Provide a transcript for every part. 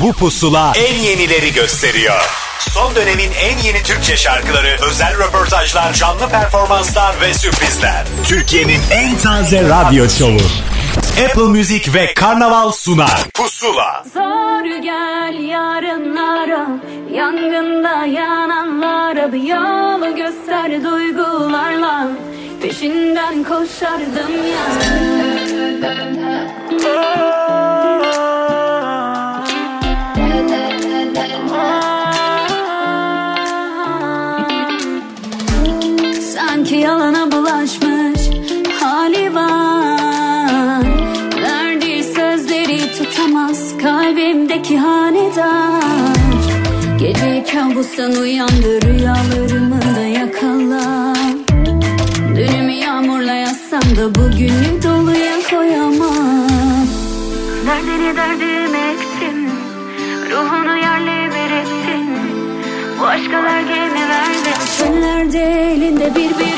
Bu pusula en yenileri gösteriyor. Son dönemin en yeni Türkçe şarkıları, özel röportajlar, canlı performanslar ve sürprizler. Türkiye'nin en taze radyo şovu. Apple Music ve Karnaval sunar. Pusula. Zor gel yarınlara, yangında yananlara bir yol göster duygularla. Peşinden koşardım ya. Kalbimdeki hanedan Gece kabustan uyandı rüyalarımı da yakala Dünümü yağmurla yazsam da bugünü doluya koyamam. Derdini derdime ektim Ruhunu yerle bir ettin Bu aşka vergemi verdim Çöllerde elinde bir bir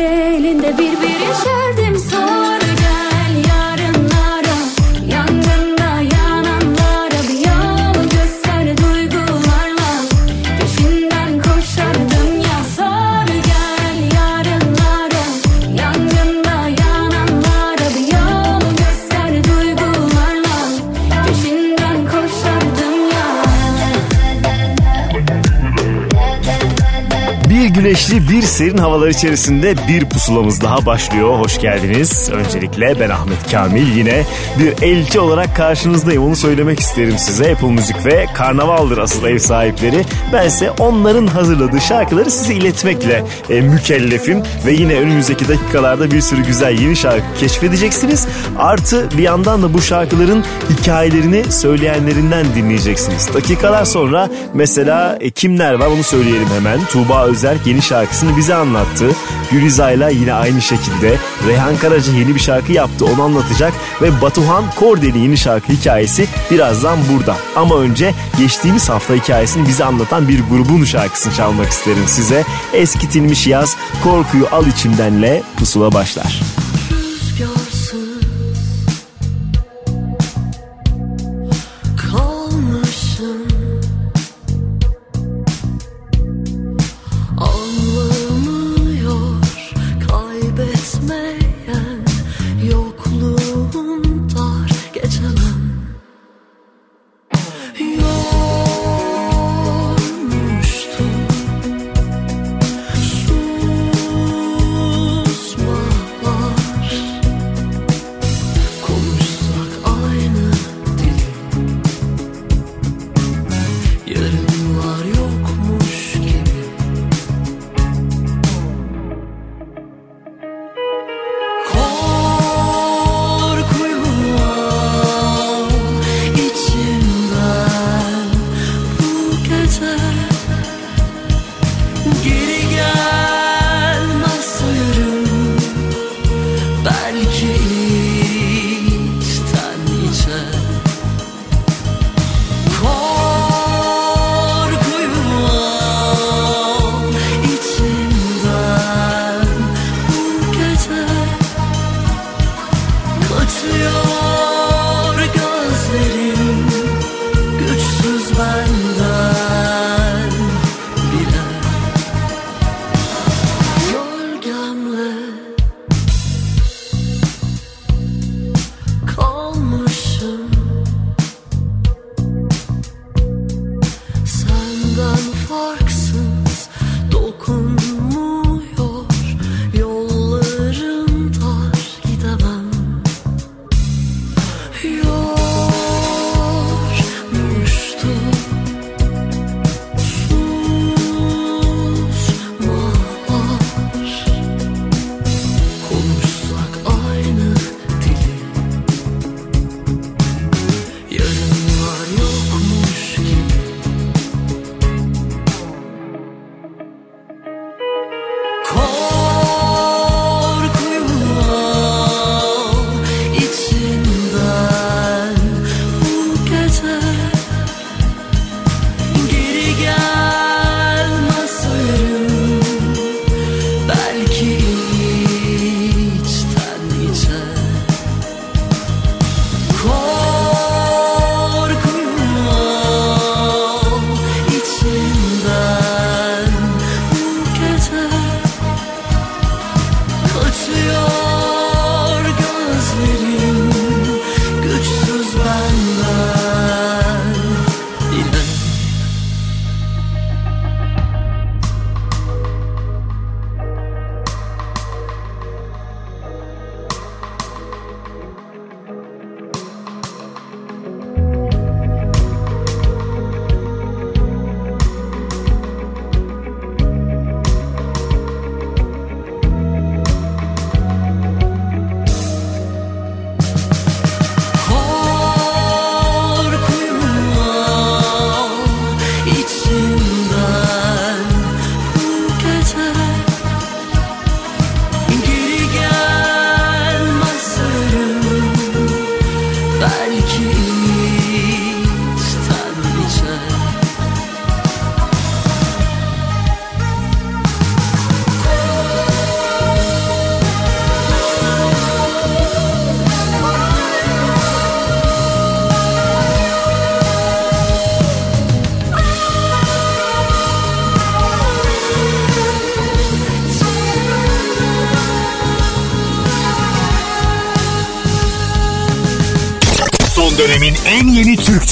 elinde bir bir güneşli bir serin havalar içerisinde bir pusulamız daha başlıyor. Hoş geldiniz. Öncelikle ben Ahmet Kamil yine bir elçi olarak karşınızdayım. Onu söylemek isterim size. Apple Müzik ve Karnaval'dır asıl ev sahipleri. Bense onların hazırladığı şarkıları size iletmekle e, mükellefim. Ve yine önümüzdeki dakikalarda bir sürü güzel yeni şarkı keşfedeceksiniz. Artı bir yandan da bu şarkıların hikayelerini söyleyenlerinden dinleyeceksiniz. Dakikalar sonra mesela e, kimler var onu söyleyelim hemen. Tuğba Özerk yeni şarkısını bize anlattı. Gülizay'la yine aynı şekilde. Reyhan Karaca yeni bir şarkı yaptı onu anlatacak. Ve Batuhan Kordeli yeni şarkı hikayesi birazdan burada. Ama önce geçtiğimiz hafta hikayesini bize anlatan bir grubun şarkısını çalmak isterim size. Eskitilmiş yaz korkuyu al içimdenle pusula başlar.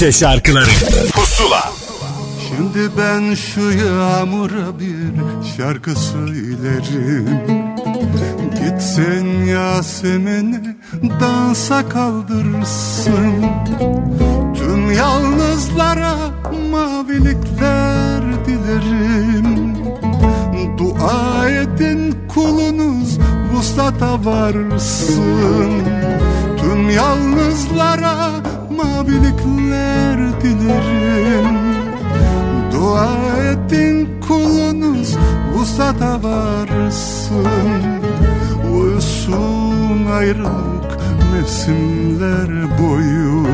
Türkçe şarkıları. Pusula. Şimdi ben şu yağmura bir şarkı söylerim. Gitsin Yasemin'i dansa kaldırsın. Tüm yalnızlara mavilikler dilerim. Dua edin kulunuz vuslata varsın. Tüm yalnızlara mavilikler dilerim. Dua edin kulunuz vuslata varsın. Uyusun ayrılık mevsimler boyu.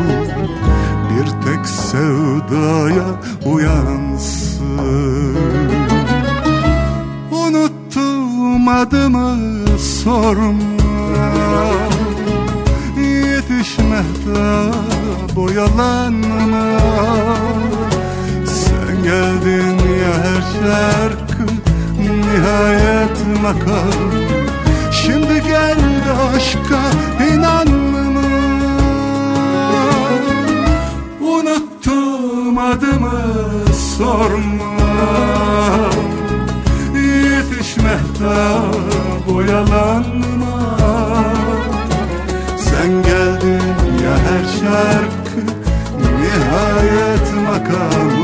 Bir tek sevdaya uyansın. Unuttum adımı sorma Yetişme da boyalanma. Sen geldin ya her şarkı Nihayet makam. Şimdi gel de aşka inanma Unuttum adımı sorma. Yetişme da boyalanma her şarkı Nihayet makamı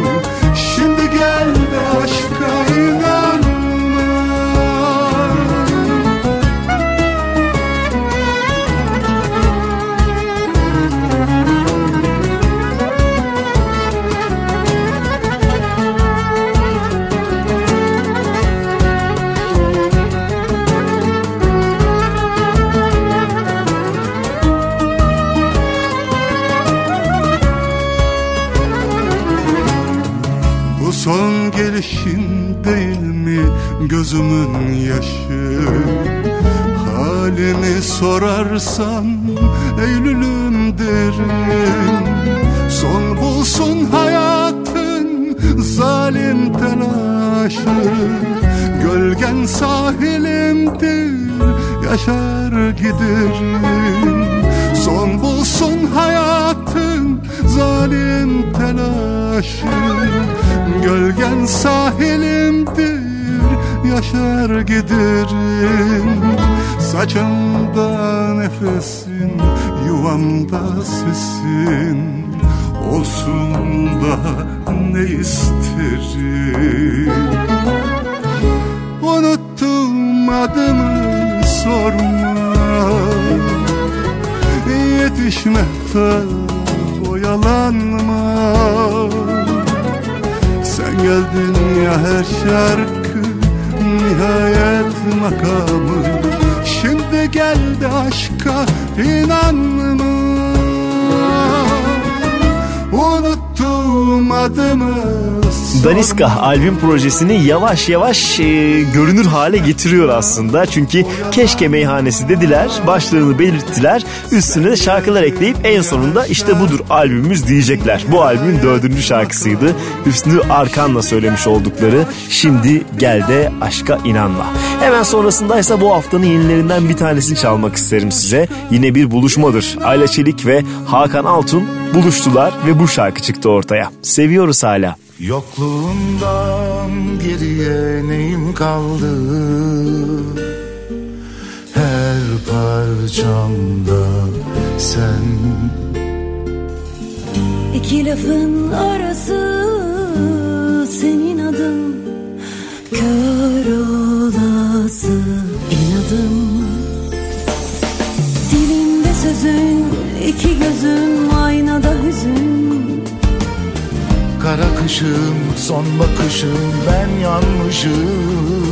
gözümün yaşı. Halimi sorarsan Eylül'üm derim Son bulsun hayatın zalim telaşı. Gölgen sahilimdir yaşar giderim Son bulsun hayatın zalim telaşı. Gölgen sahilimdir yaşar giderim. Saçımda nefesin yuvamda sesin. Olsun da ne isterim? Unuttum adımı sorma. Yetişmekte oyalanma. Sen geldin ya her şarkı makamı. Şimdi geldi aşka inanma Unuttum adımı Daniska albüm projesini yavaş yavaş e, görünür hale getiriyor aslında. Çünkü keşke meyhanesi dediler, başlığını belirttiler, üstüne de şarkılar ekleyip en sonunda işte budur albümümüz diyecekler. Bu albümün dördüncü şarkısıydı. Hüsnü Arkan'la söylemiş oldukları Şimdi Gel de Aşka İnanma. Hemen sonrasındaysa bu haftanın yenilerinden bir tanesini çalmak isterim size. Yine bir buluşmadır. Ayla Çelik ve Hakan Altun buluştular ve bu şarkı çıktı ortaya. Seviyoruz hala. Yokluğundan geriye neyim kaldı parçamda sen. İki lafın arası senin adın. Kör olası inadım Dilimde sözün iki gözüm aynada hüzün. Kara kışım son bakışım ben yanmışım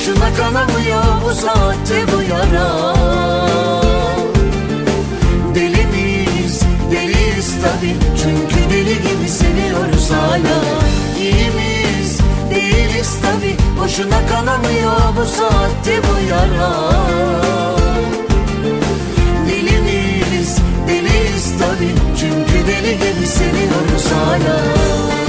Boşuna kanamıyor bu saatte bu yara. Deli miyiz? Deliyiz tabi Çünkü deli gibi seviyoruz hala. İyi miyiz? Değiliz tabi Boşuna kanamıyor bu saatte bu yara. Deli miyiz? Deliyiz tabi Çünkü deli gibi seviyoruz hala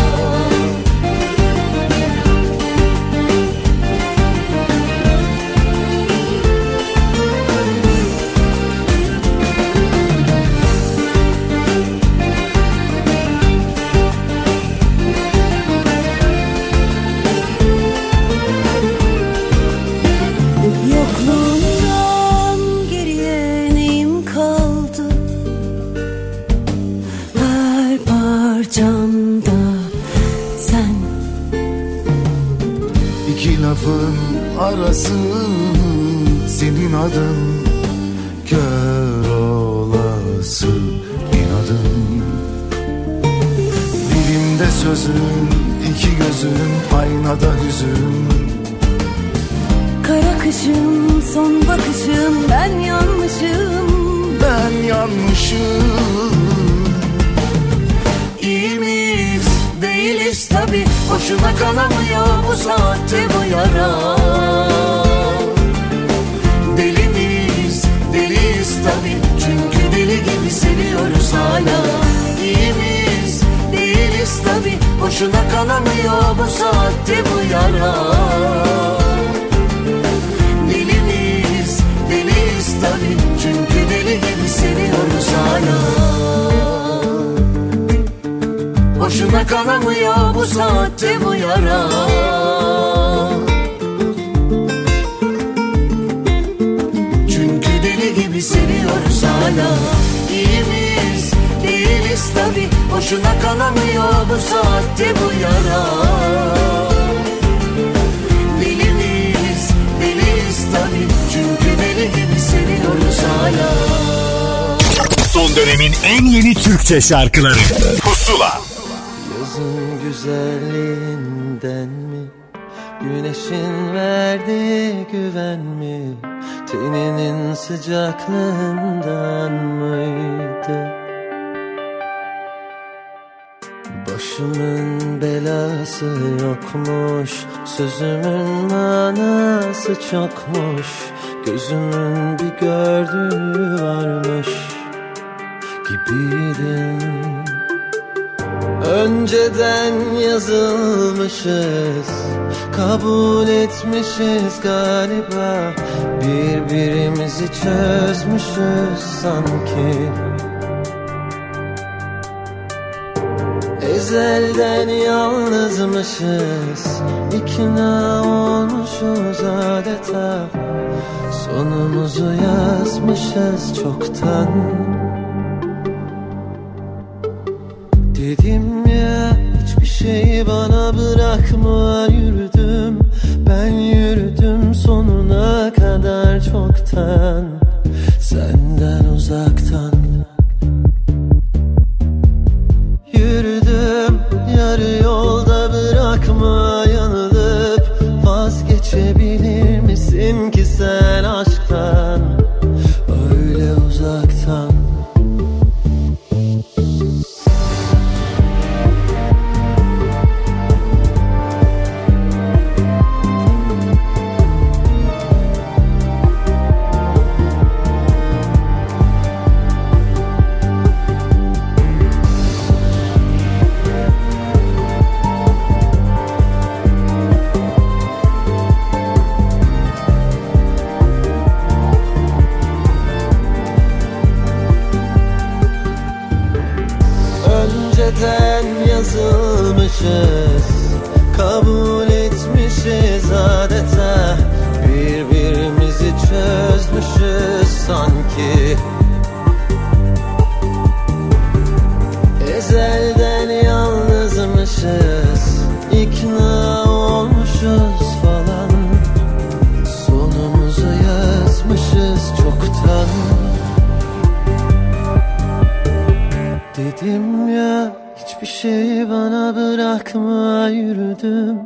senin adın Kör olası inadın. Dilimde sözün iki gözün aynada hüzün. Kara kışım son bakışım ben yanmışım. Ben yanmışım. İyi miyiz? Değiliz tabi Boşuna kanamıyor bu saatte bu yara deli gibi seviyoruz hala. İyi miyiz değiliz tabi Boşuna kanamıyor bu saatte bu yara. Deli miyiz deliyiz tabi Çünkü deli gibi seviyoruz hala. Boşuna kanamıyor bu saatte bu yara seviyoruz hala. İyi miyiz değiliz tabi Boşuna kanamıyor bu saatte bu yara. Deli miyiz deliyiz tabi Çünkü deli gibi seviyoruz hala. Son dönemin en yeni Türkçe şarkıları. Pusula. Yazın güzelliğinden mi? Güneşin verdiği güven mi? Teninin sıcaklığından mıydı? Başımın belası yokmuş Sözümün manası çokmuş Gözümün bir gördüğü varmış Gibiydim Önceden yazılmışız Kabul etmişiz galiba. Birbirimizi çözmüşüz sanki. Ezelden yalnızmışız ikna olmuşuz adeta. Sonumuzu yazmışız çoktan Dedim ya hiçbir şey bana bırakma yürüdüm. Ben yürüdüm sonuna kadar çoktan. Senden uzaktan bırakma yürüdüm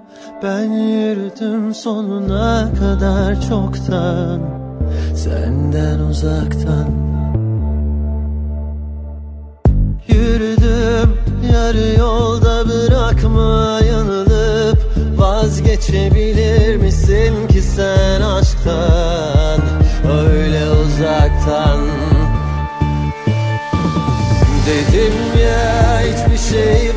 Ben yürüdüm sonuna kadar çoktan Senden uzaktan. Yürüdüm yarı yolda bırakma yanılıp Vazgeçebilir misin ki sen aşktan Öyle uzaktan? Dedim ya hiçbir şey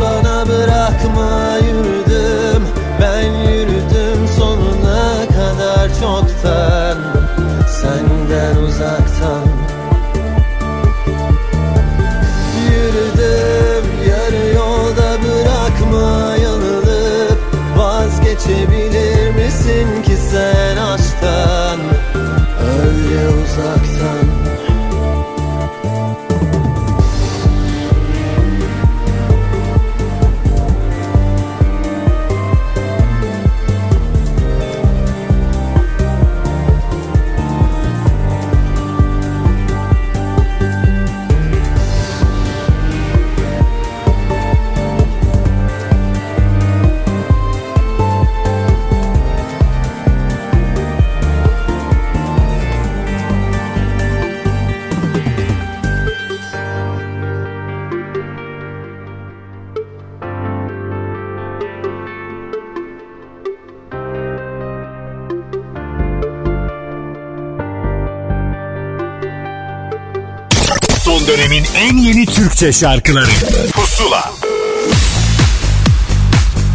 Türkçe şarkıları Pusula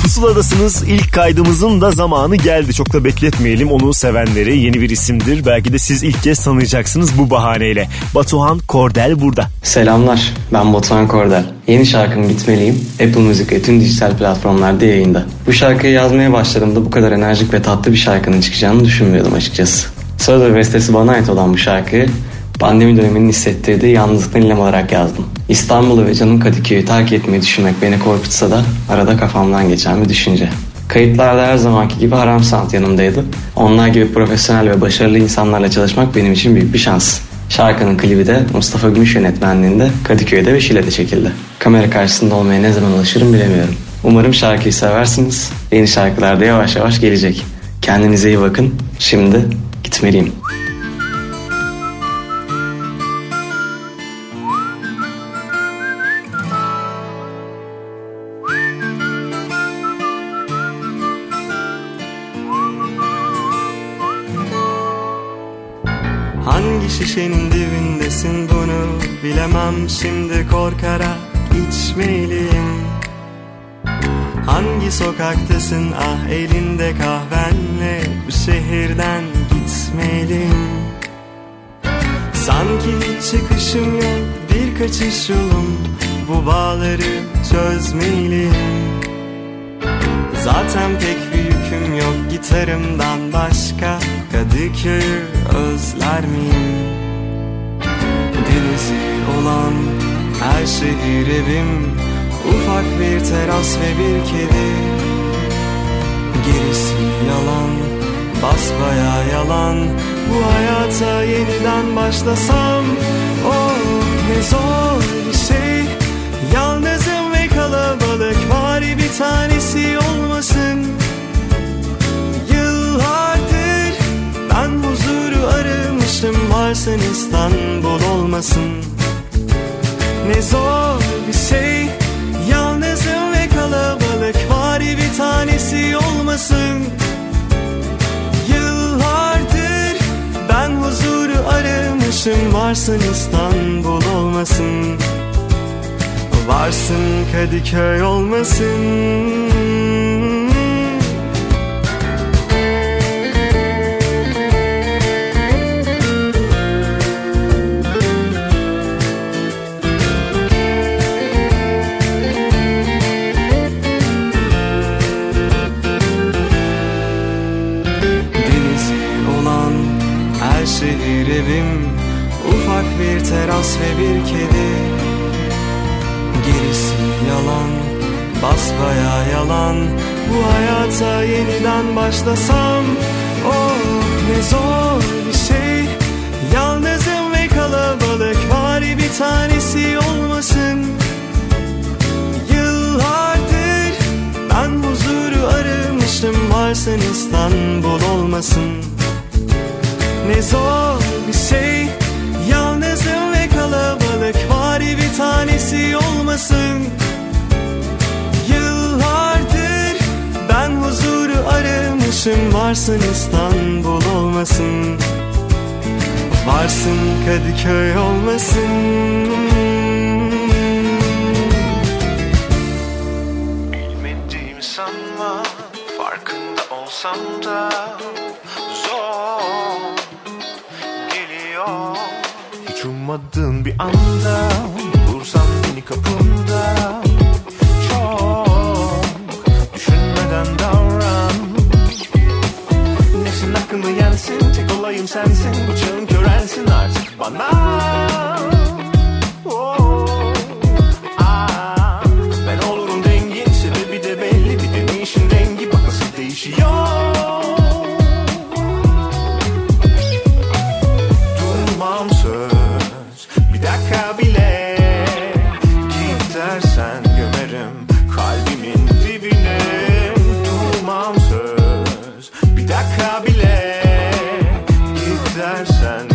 Pusuladasınız. İlk kaydımızın da zamanı geldi. Çok da bekletmeyelim. Onu sevenleri yeni bir isimdir. Belki de siz ilk kez tanıyacaksınız bu bahaneyle. Batuhan Kordel burada. Selamlar, ben Batuhan Kordel. Yeni şarkım Gitmeliyim, Apple Music ve tüm dijital platformlarda yayında. Bu şarkıyı yazmaya başladığımda bu kadar enerjik ve tatlı bir şarkının çıkacağını düşünmüyordum açıkçası. Söz ve bestesi bana ait olan bu şarkıyı pandemi döneminin hissettirdiği yalnızlıktan ilham olarak yazdım. İstanbul'u ve canım Kadıköy'ü terk etmeyi düşünmek beni korkutsa da arada kafamdan geçen bir düşünce. Kayıtlarda her zamanki gibi Haram Sound yanımdaydı. Onlar gibi profesyonel ve başarılı insanlarla çalışmak benim için büyük bir şans. Şarkının klibi de Mustafa Gümüş yönetmenliğinde Kadıköy'de ve Şile'de çekildi. Kamera karşısında olmaya ne zaman alışırım bilemiyorum. Umarım şarkıyı seversiniz. Yeni şarkılar da yavaş yavaş gelecek. Kendinize iyi bakın. Şimdi gitmeliyim. Korkarak içmeliyim? Hangi sokaktasın? Ah elinde kahvenle Bu şehirden gitmeliyim. Sanki hiç çıkışım yok bir kaçış yolum. Bu bağları çözmeliyim. Zaten pek bir yüküm yok gitarımdan başka Kadıköy'ü özler miyim? Denizi her şehir evim. Ufak bir teras ve bir kedi. Gerisi yalan Basbaya yalan. Bu hayata yeniden başlasam Oh ne zor bir şey. Yalnızım ve kalabalık Bari bir tanesi olmasın. Yıllardır ben huzuru aramışım Varsın İstanbul olmasın Ne zor bir şey Yalnızım ve kalabalık Bari bir tanesi olmasın. Yıllardır ben huzuru aramışım Varsın İstanbul olmasın. Varsın Kadıköy olmasın teras ve bir kedi. Gerisi yalan Basbaya yalan. Bu hayata yeniden başlasam Oh ne zor bir şey. Yalnızım ve kalabalık Bari bir tanesi olmasın. Yıllardır ben huzuru aramışım Varsın İstanbul olmasın. Ne zor bir şey kalabalık Bari bir tanesi olmasın. Yıllardır ben huzuru aramışım Varsın İstanbul olmasın. Varsın Kadıköy olmasın. Bilmediğimi sanma Farkında olsam da Hiç ummadığın bir anda Vursan beni kapımda. Çok Düşünmeden davran. Nesin aklımı yensin Tek olayım sensin. Bu çağın körensin artık bana gidersen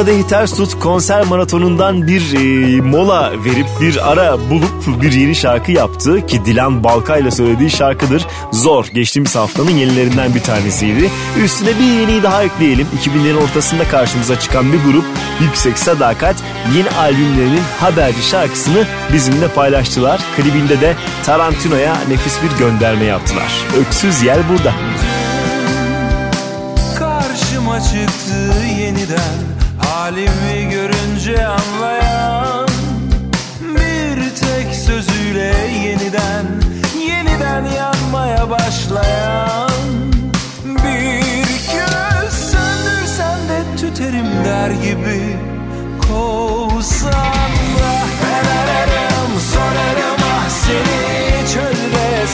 Kadehi Ters Tut konser maratonundan bir e, mola verip bir ara bulup bir yeni şarkı yaptı ki Dilan Balkay'la söylediği şarkıdır. Zor geçtiğimiz haftanın yenilerinden bir tanesiydi. Üstüne bir yeniyi daha ekleyelim. 2000'lerin ortasında karşımıza çıkan bir grup Yüksek Sadakat yeni albümlerinin Haberci şarkısını bizimle paylaştılar. Klibinde de Tarantino'ya nefis bir gönderme yaptılar. Öksüz Yel burada. Karşıma çıktı Halimi görünce anlayan Bir tek sözüyle yeniden Yeniden yanmaya başlayan Bir köz söndürsen de tüterim der gibi Kovsan da. Ben ararım sorarım ah seni Çölde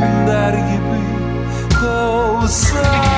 tüterim der gibi Kovsan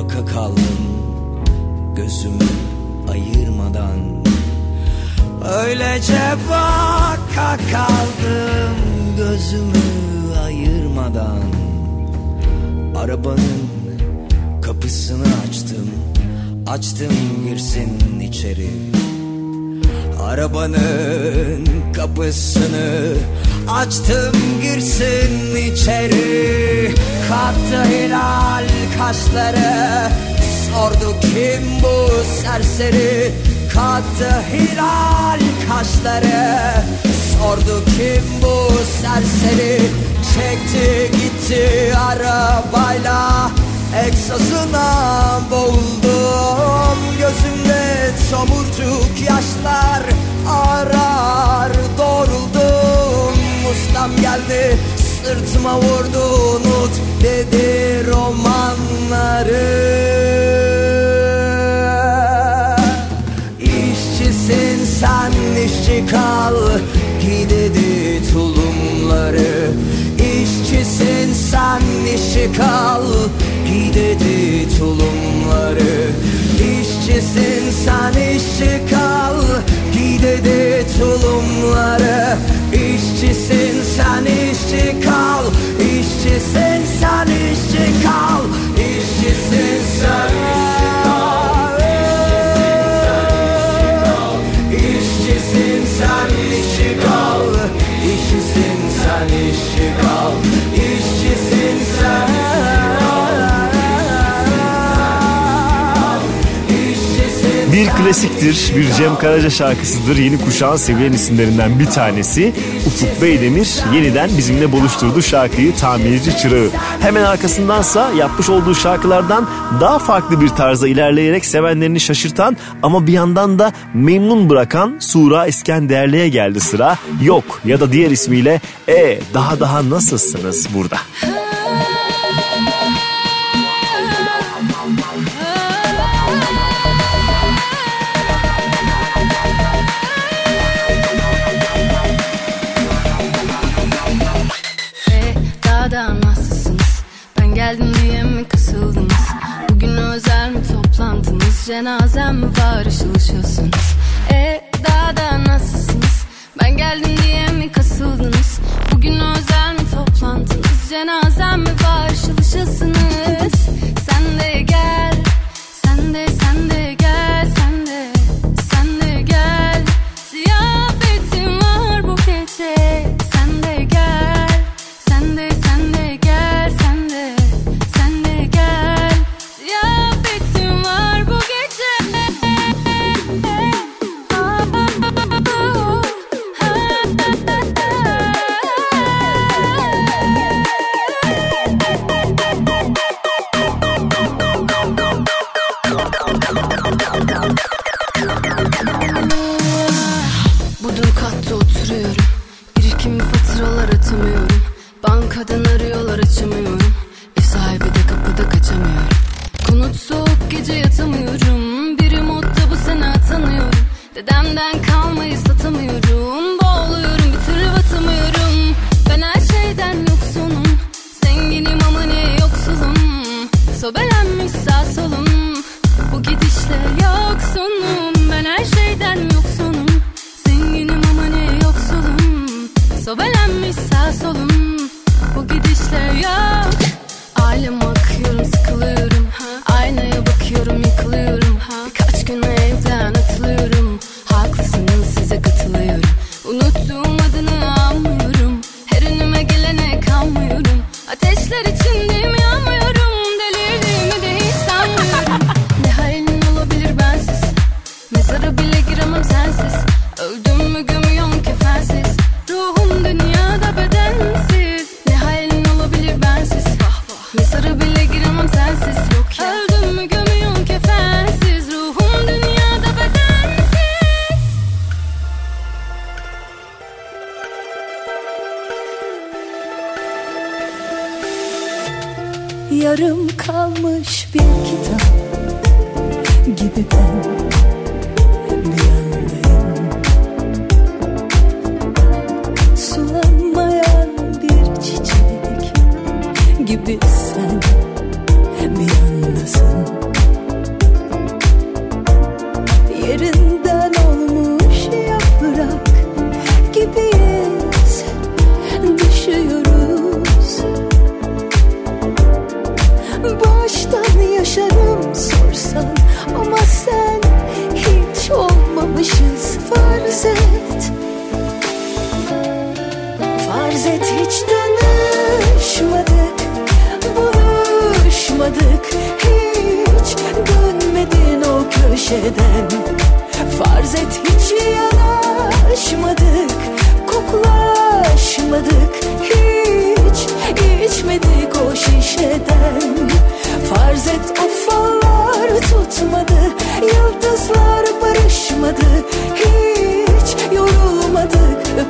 baka kaldım Gözümü ayırmadan. Öylece baka kaldım Gözümü ayırmadan. Arabanın kapısını açtım Açtım girsin içeri. Arabanın kapısını açtım girsin içeri. Kalktı hilal kaşları. Sordu kim bu serseri? Kalktı hilal kaşları. Sordu kim bu serseri? Çekti gitti arabayla. Egzozuna boğuldum. Gözümde tomurcuk yaşlar arar doğruldum Ustam geldi sırtıma vurdu unut dedi romanları. İşçisin sen işçi kal Giy dedi tulumları. İşçisin sen işçi kal Giy dedi tulumları. İşçisin sen işçi kal Giy dedi tulumları İşçisin sen işçi kal. İşçisin sen işçi kal. İşçisin sen işçi kal. İşçisin sen işçi kal. İşçisin sen işçi kal. İşçisin klasiktir, bir Cem Karaca şarkısıdır. Yeni kuşağın sevilen isimlerinden bir tanesi. Ufuk Beydemir yeniden bizimle buluşturdu şarkıyı Tamirci Çırağı. Hemen arkasındansa yapmış olduğu şarkılardan daha farklı bir tarza ilerleyerek sevenlerini şaşırtan ama bir yandan da memnun bırakan Sura İskenderli'ye geldi sıra. Yok ya da diğer ismiyle E daha daha nasılsınız burada? Cenazem var ışıl ışılsınız? E, daha da nasılsınız? Ben geldim diye mi kasıldınız? Bugün özel mi toplantınız? Cenazem mi var ışıl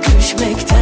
Düşmekten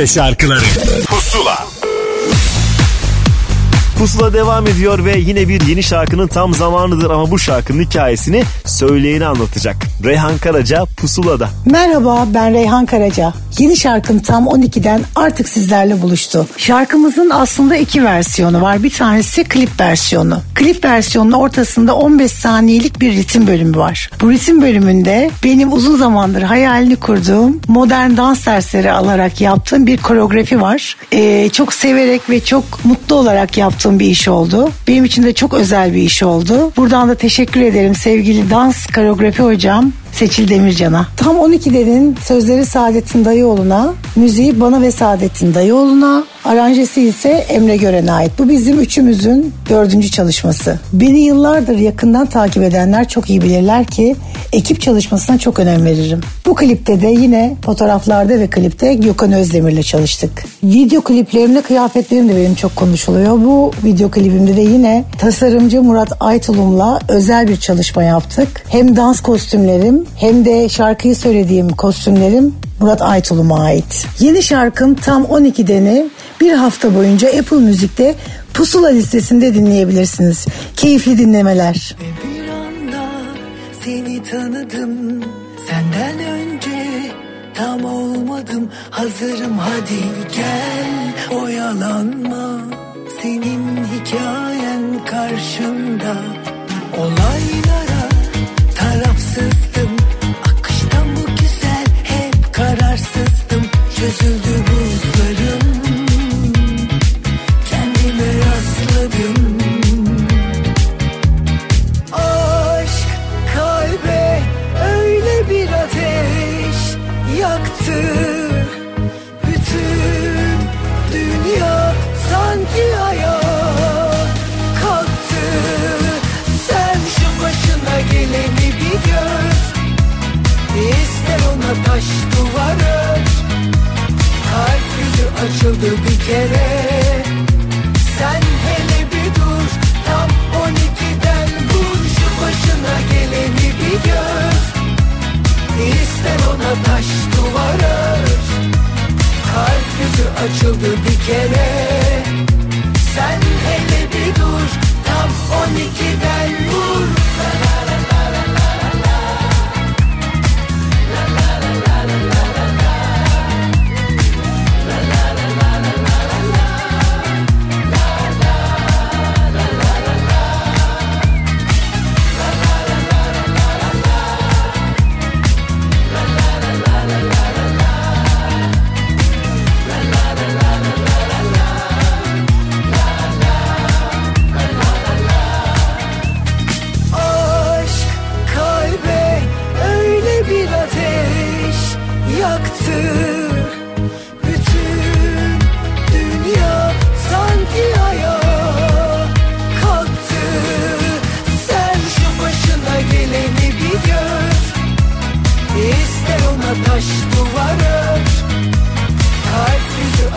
Türkçe şarkıları Pusula Pusula devam ediyor ve yine bir yeni şarkının tam zamanıdır ama bu şarkının hikayesini söyleyeni anlatacak. Reyhan Karaca Pusula'da. Merhaba ben Reyhan Karaca. Yeni şarkım tam 12'den artık sizlerle buluştu. Şarkımızın aslında iki versiyonu var. Bir tanesi klip versiyonu. Klip versiyonunun ortasında 15 saniyelik bir ritim bölümü var. Bu resim bölümünde benim uzun zamandır hayalini kurduğum modern dans dersleri alarak yaptığım bir koreografi var. Ee, çok severek ve çok mutlu olarak yaptığım bir iş oldu. Benim için de çok özel bir iş oldu. Buradan da teşekkür ederim sevgili dans koreografi hocam. Seçil Demircan'a. Tam 12'lerin sözleri Saadettin Dayıoğlu'na, müziği bana ve Saadettin Dayıoğlu'na, aranjesi ise Emre Gören'e ait. Bu bizim üçümüzün dördüncü çalışması. Beni yıllardır yakından takip edenler çok iyi bilirler ki ekip çalışmasına çok önem veririm. Bu klipte de yine fotoğraflarda ve klipte Gökhan Özdemir'le çalıştık. Video kliplerimde kıyafetlerim de benim çok konuşuluyor. Bu video klibimde de yine tasarımcı Murat Aytulum'la özel bir çalışma yaptık. Hem dans kostümlerim hem de şarkıyı söylediğim kostümlerim Murat Aytulum'a ait. Yeni şarkım tam 12'deni bir hafta boyunca Apple Müzik'te Pusula listesinde dinleyebilirsiniz. Keyifli dinlemeler. Anda seni tanıdım. Senden önce tam olmadım. Hazırım hadi gel. Oyalanma. Senin hikayen karşımda. Olaylara tarafsızdım. Akıştan bu güzel? Hep kararsızdım. Çözüldü buzlarım açıldı bir kere. Sen hele bir dur Tam 12'den vur. Şu başına geleni bir gör. İster ona taş duvar ör Kalp yüzü açıldı bir kere. Sen hele bir dur Tam 12'den vur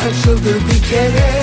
açıldı bir kere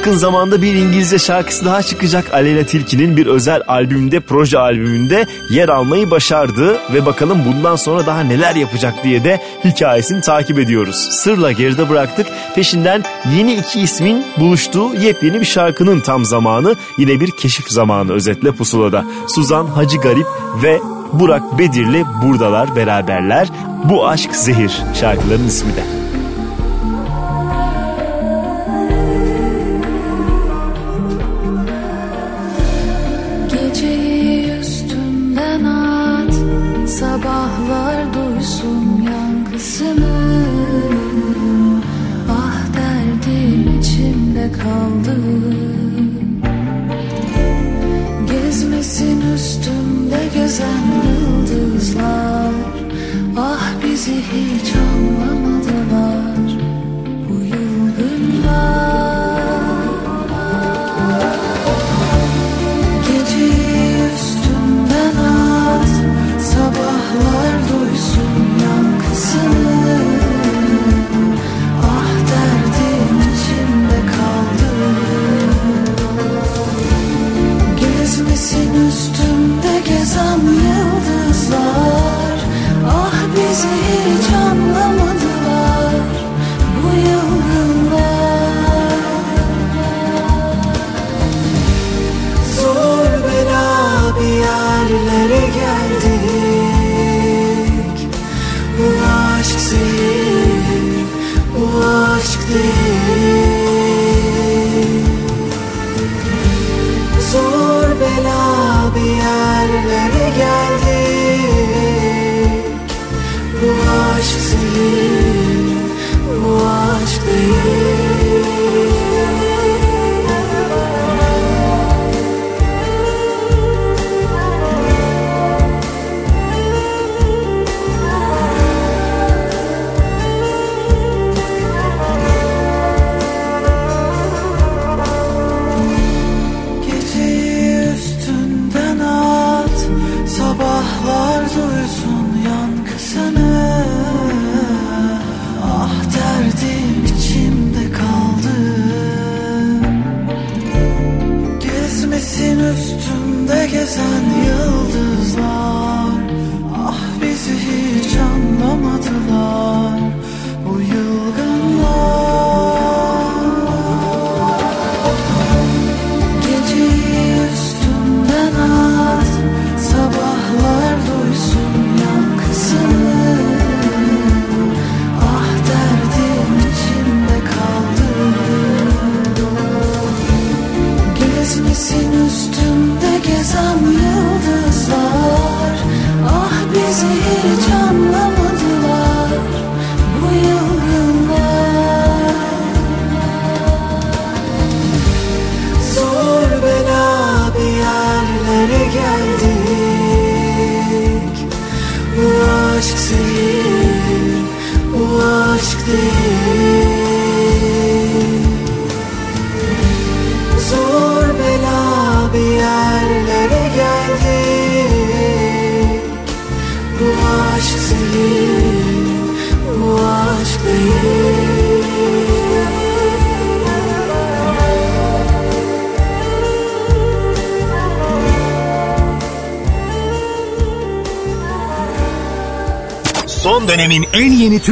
Yakın zamanda bir İngilizce şarkısı daha çıkacak Aleyna Tilki'nin bir özel albümünde, proje albümünde yer almayı başardı ve bakalım bundan sonra daha neler yapacak diye de hikayesini takip ediyoruz. Sırla geride bıraktık. Peşinden yeni iki ismin buluştuğu yepyeni bir şarkının tam zamanı. Yine bir keşif zamanı özetle pusulada. Suzan Hacı Garip ve Burak Bedirli buradalar beraberler. Bu aşk zehir şarkıların ismi de.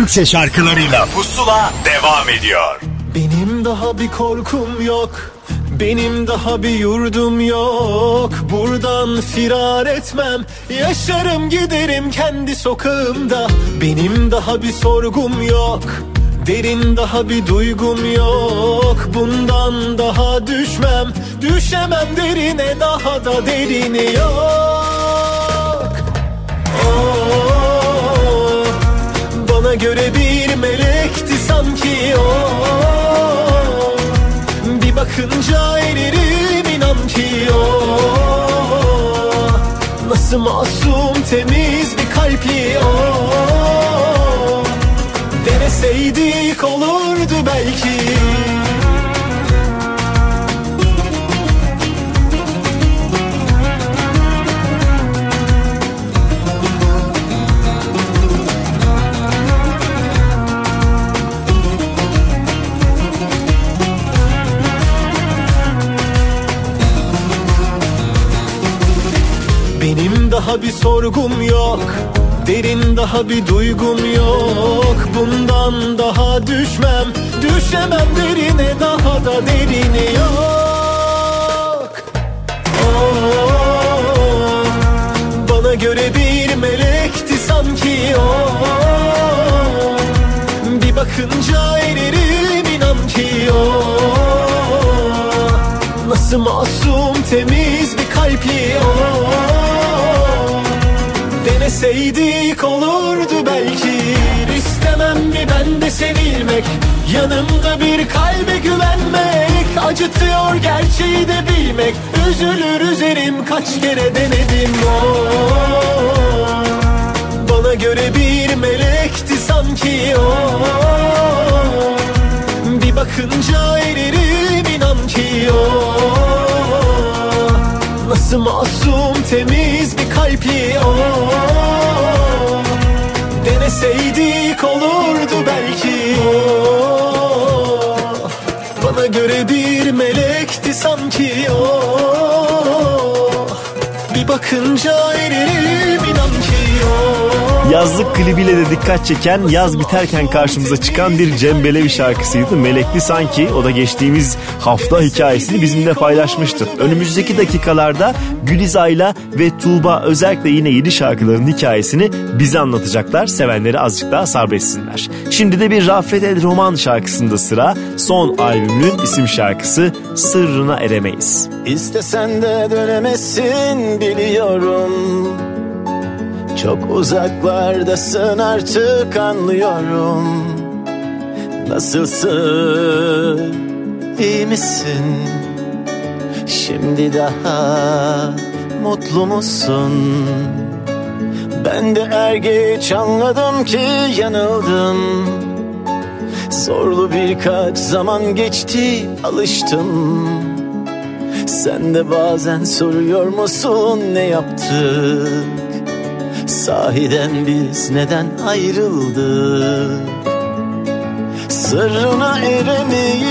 Türkçe şarkılarıyla Pusula devam ediyor. Benim daha bir korkum yok benim daha bir yurdum yok. Buradan firar etmem Yaşarım giderim kendi sokağımda. Benim daha bir sorgum yok Derin daha bir duygum yok. Bundan daha düşmem Düşemem derine daha da derini yok Bana göre bir melekti sanki o. Bir bakınca eririm inan ki o. Nasıl masum temiz bir kalpli o. Deneseydik olurdu belki Benim daha bir sorgum yok Derin daha bir duygum yok. Bundan daha düşmem Düşemem derine daha da derini yok. Oh, Bana göre bir melekti sanki o. Bir bakınca eririm inan ki o. Nasıl masum temiz bir kalpli o Deneseydik olurdu belki. İstemem mi ben de sevilmek Yanımda bir kalbe güvenmek. Acıtıyor gerçeği de bilmek Üzülür üzerim kaç kere denedim. O Bana göre bir melekti sanki o. Bir bakınca eririm inan ki o Nasıl masum temiz bir kalpli o. Deneseydik olurdu belki o. Bana göre bir melekti sanki o. Bir bakınca eririm inan ki o Yazlık klibiyle de dikkat çeken yaz biterken karşımıza çıkan bir Cem Belevi şarkısıydı. Melekli sanki o da geçtiğimiz hafta hikayesini bizimle paylaşmıştı. Önümüzdeki dakikalarda Gülizay'la ve Tuğba özellikle yine yeni şarkıların hikayesini bize anlatacaklar. Sevenleri azıcık daha sabretsinler. Şimdi de bir Rafet El Roman şarkısında sıra son albümünün isim şarkısı Sırrına Eremeyiz. İstesen de dönemezsin biliyorum Çok uzaklardasın artık anlıyorum. Nasılsın? İyi misin? Şimdi daha mutlu musun? Ben de er geç anladım ki yanıldım Zorlu birkaç zaman geçti alıştım. Sen de bazen soruyor musun ne yaptık Sahiden biz neden ayrıldık? Sırrına eremeyiz.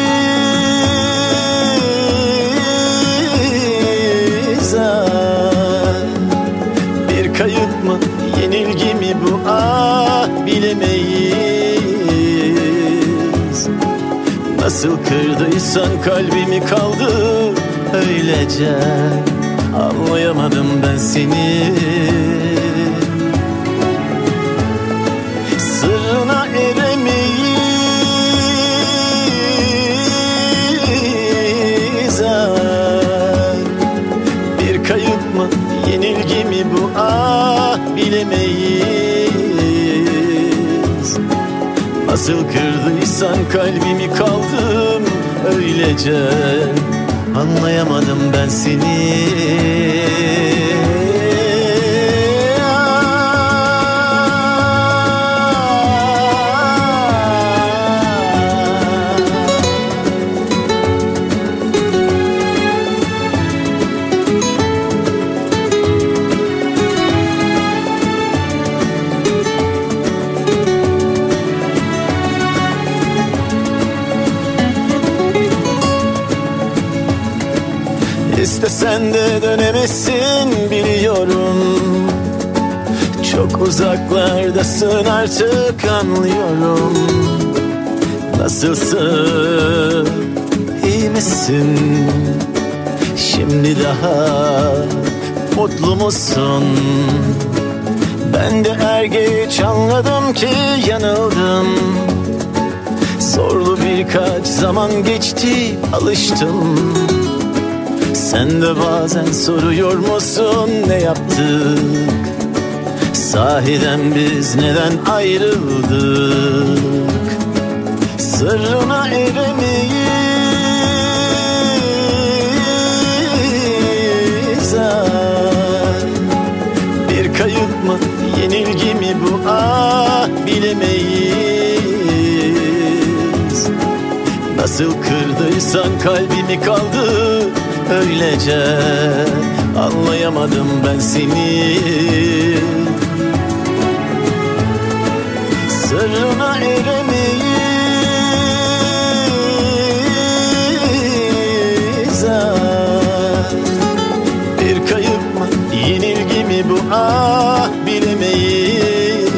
Ah. Bir kayıp mı yenilgi mi bu? Ah bilemeyiz. Nasıl kırdıysan kalbimi kaldı öylece. Anlayamadım ben seni Nasıl kırdıysan kalbimi kaldım öylece. Anlayamadım ben seni İstesen de dönemezsin biliyorum. Çok uzaklardasın artık anlıyorum. Nasılsın iyi misin? Şimdi daha mutlu musun? Ben de er geç anladım ki yanıldım. Zorlu birkaç zaman geçti alıştım Sen de bazen soruyor musun ne yaptık? Sahiden biz neden ayrıldık? Sırrına eremeyiz. Ah. Bir kayıp mı yenilgi mi bu? Ah bilemeyiz. Nasıl kırdıysan kalbimi kaldı öylece Anlayamadım ben seni. Sırrına eremeyiz. Bir kayıp mı yenilgi mi ah bilemeyiz.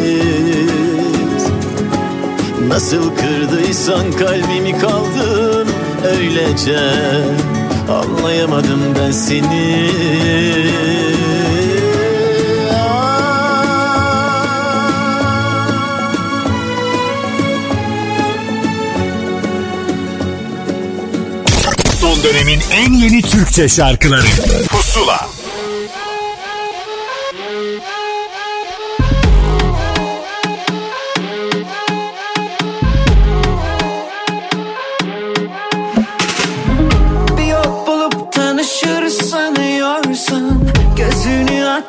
Nasıl kırdıysan kalbimi kaldın öylece Anlayamadım ben seni. Son dönemin en yeni Türkçe şarkıları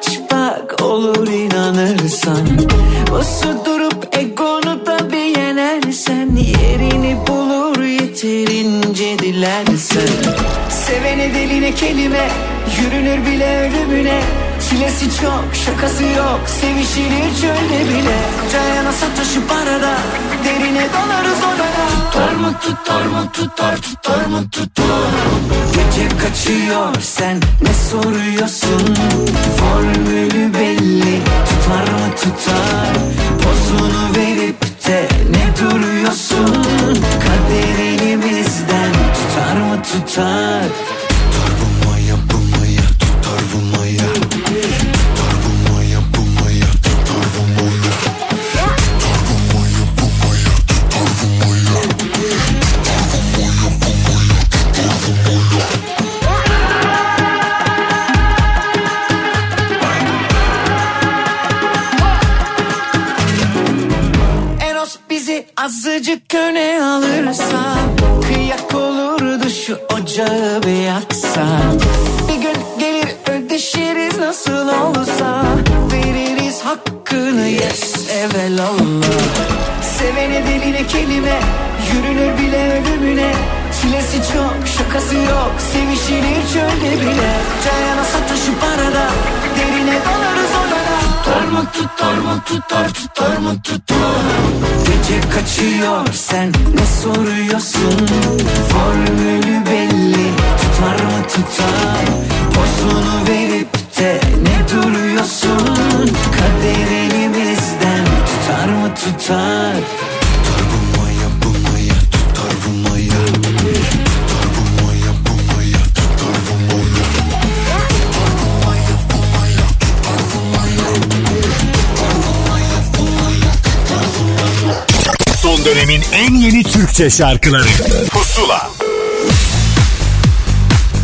aç bak olur inanırsan. Usu durup egonu da bir yenersen. Yerini bulur yeterince dilersen. Sevene deline kelime Yürünür bile ölümüne Çilesi çok şakası yok. Sevişilir çölde bile. Cayana sataşıp arada? Derine dalarız orada Tutar mı tutar mı tutar tutar mı tutar? Gece kaçıyor sen ne soruyorsun? Formülü belli tutar mı tutar? Pozunu verip de ne duruyorsun? Kader elimizden tutar mı Tutar azıcık öne alırsa Kıyak olurdu şu ocağı bir yaksa. Bir gün gelir ödeşiriz nasıl olsa Veririz hakkını yes evelallah. Sevene deline kelime Yürünür bile ölümüne. Çilesi çok şakası yok Sevişilir çölde bile. Cayana sataşıp arada Derine Tutar mı tutar mı tutar tutar mı tutar? Gece kaçıyor sen ne soruyorsun? Formülü belli tutar mı tutar? Pozunu verip de ne duruyorsun? Kader elimizden tutar mı Tutar Son dönemin en yeni Türkçe şarkıları Pusula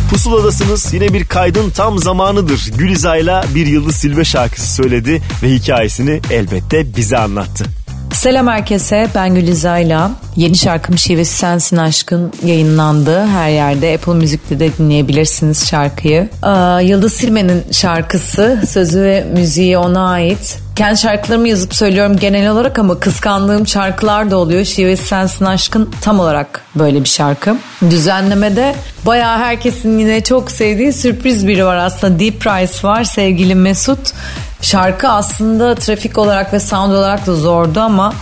Pusuladasınız yine bir kaydın tam zamanıdır. Gülizay'la bir Yıldız Silve şarkısı söyledi ve hikayesini elbette bize anlattı. Selam herkese ben Gülizay'la. Yeni şarkım Şivesi Sensin Aşkın yayınlandı. Her yerde Apple Müzik'te de dinleyebilirsiniz şarkıyı. Aa, Yıldız Silme'nin şarkısı sözü ve müziği ona ait. Kendi şarkılarımı yazıp söylüyorum genel olarak ama kıskandığım şarkılar da oluyor. Şivesi Sensin Aşkın tam olarak böyle bir şarkı. Düzenlemede bayağı herkesin yine çok sevdiği sürpriz biri var aslında. Deep Price var sevgili Mesut. Şarkı aslında trafik olarak ve sound olarak da zordu ama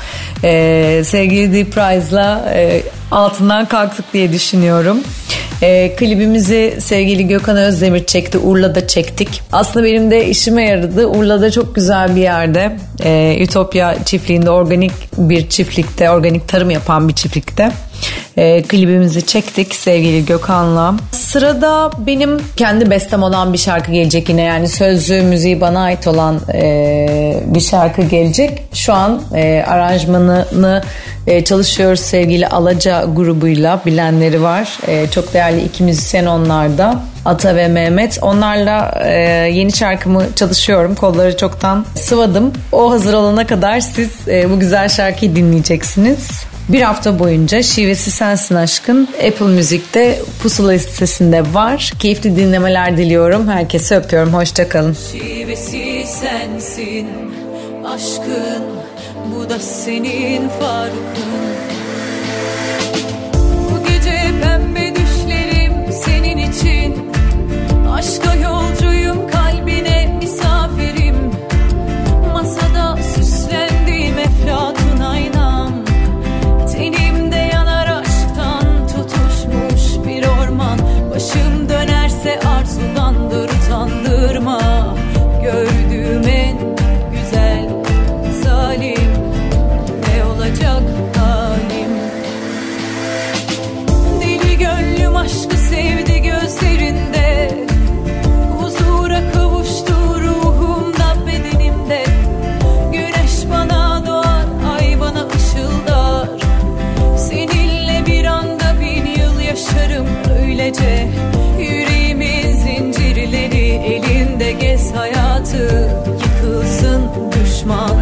e, sevgili Deep Price'la e, altından kalktık diye düşünüyorum. E, klibimizi sevgili Gökhan Özdemir çekti. Urla'da çektik. Aslında benim de işime yaradı. Urla'da çok güzel bir yerde. E, Ütopya çiftliğinde organik bir çiftlikte, organik tarım yapan bir çiftlikte. E, klibimizi çektik sevgili Gökhan'la. Sırada benim kendi bestem olan bir şarkı gelecek yine yani sözlü müziği bana ait olan e, bir şarkı gelecek. Şu an e, aranjmanını e, çalışıyoruz sevgili Alaca grubuyla bilenleri var. E, çok değerli iki müzisyen onlar da. Ata ve Mehmet. Onlarla e, yeni şarkımı çalışıyorum. Kolları çoktan sıvadım. O hazır olana kadar siz e, bu güzel şarkıyı dinleyeceksiniz. Bir hafta boyunca Şivesi Sensin Aşkın Apple Müzik'te pusula listesinde var. Keyifli dinlemeler diliyorum. Herkese öpüyorum. Hoşçakalın. Şivesi sensin aşkın Bu da senin farkın Bu gece pembe düşlerim senin için Aşka gece. Yüreğimin zincirleri elinde gez hayatı. Yıkılsın düşman.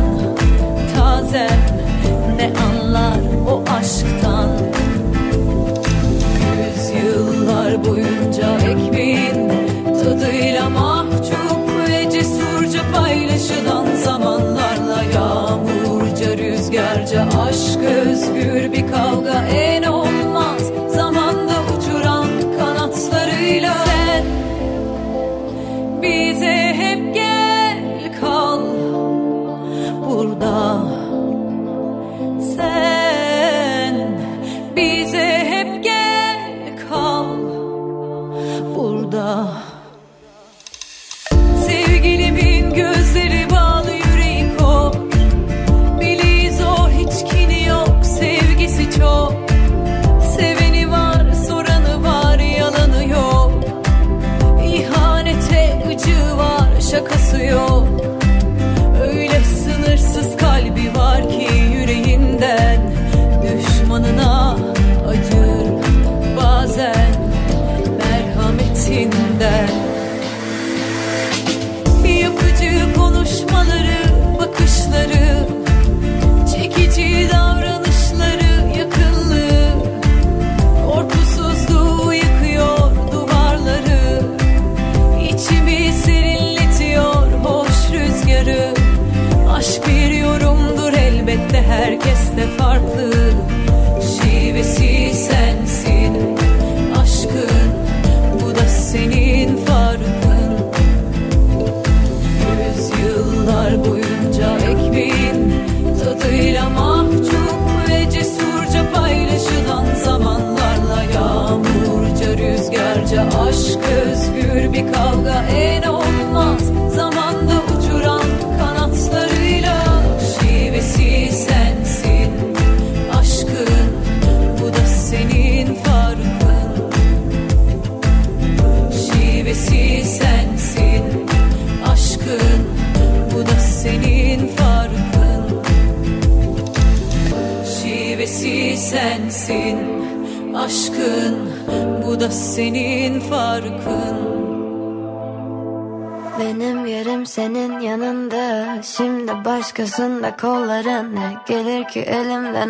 Tazen ne anlar o aşktan? Yüzyıllar boyunca ekmeğin tadıyla mahcup ve cesurca paylaşılan zamanlarla yağmurca rüzgarca aşk özgür bir kavga en olmaz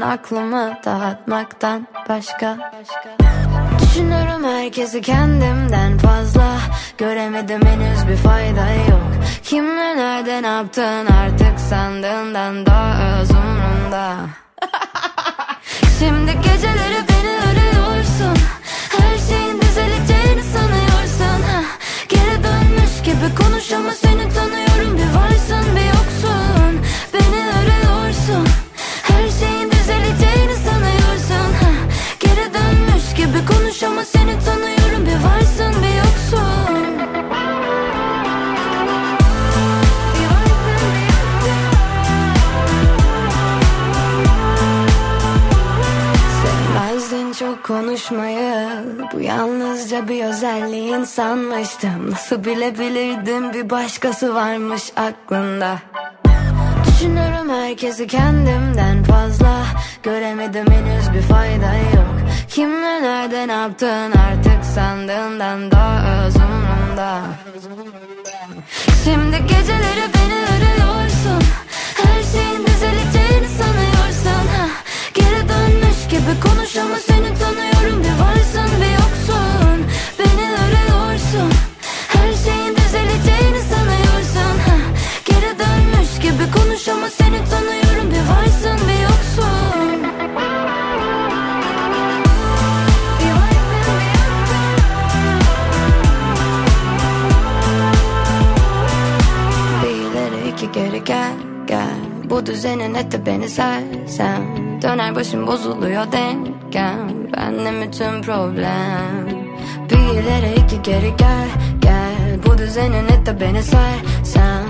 aklımı dağıtmaktan başka. Düşünürüm herkesi kendimden fazla. Göremedim henüz bir fayda yok. Kimle nerede ne yaptın artık sandığından daha öz umrumda. Şimdi geceleri beni arıyorsun. Her şeyin düzeleceğini sanıyorsun. Ha. Geri dönmüş gibi konuş yalnızca bir özelliğin sanmıştım. Nasıl bilebilirdim? Bir başkası varmış aklında Düşünürüm herkesi kendimden fazla. Göremedim henüz bir fayda yok. Kimle nerede ne yaptın artık sandığından daha öz Şimdi geceleri beni arıyorsun. Her şeyin düzeleceğini sanıyorsun. Ha. Geri dönmüş gibi konuş ama seni tanıyorum. Bir varsın gel gel. Bu düzenin eti beni sersem. Döner başım bozuluyor dengem Benle bütün problem. Bir ileri iki geri gel gel. Bu düzenin eti beni sersem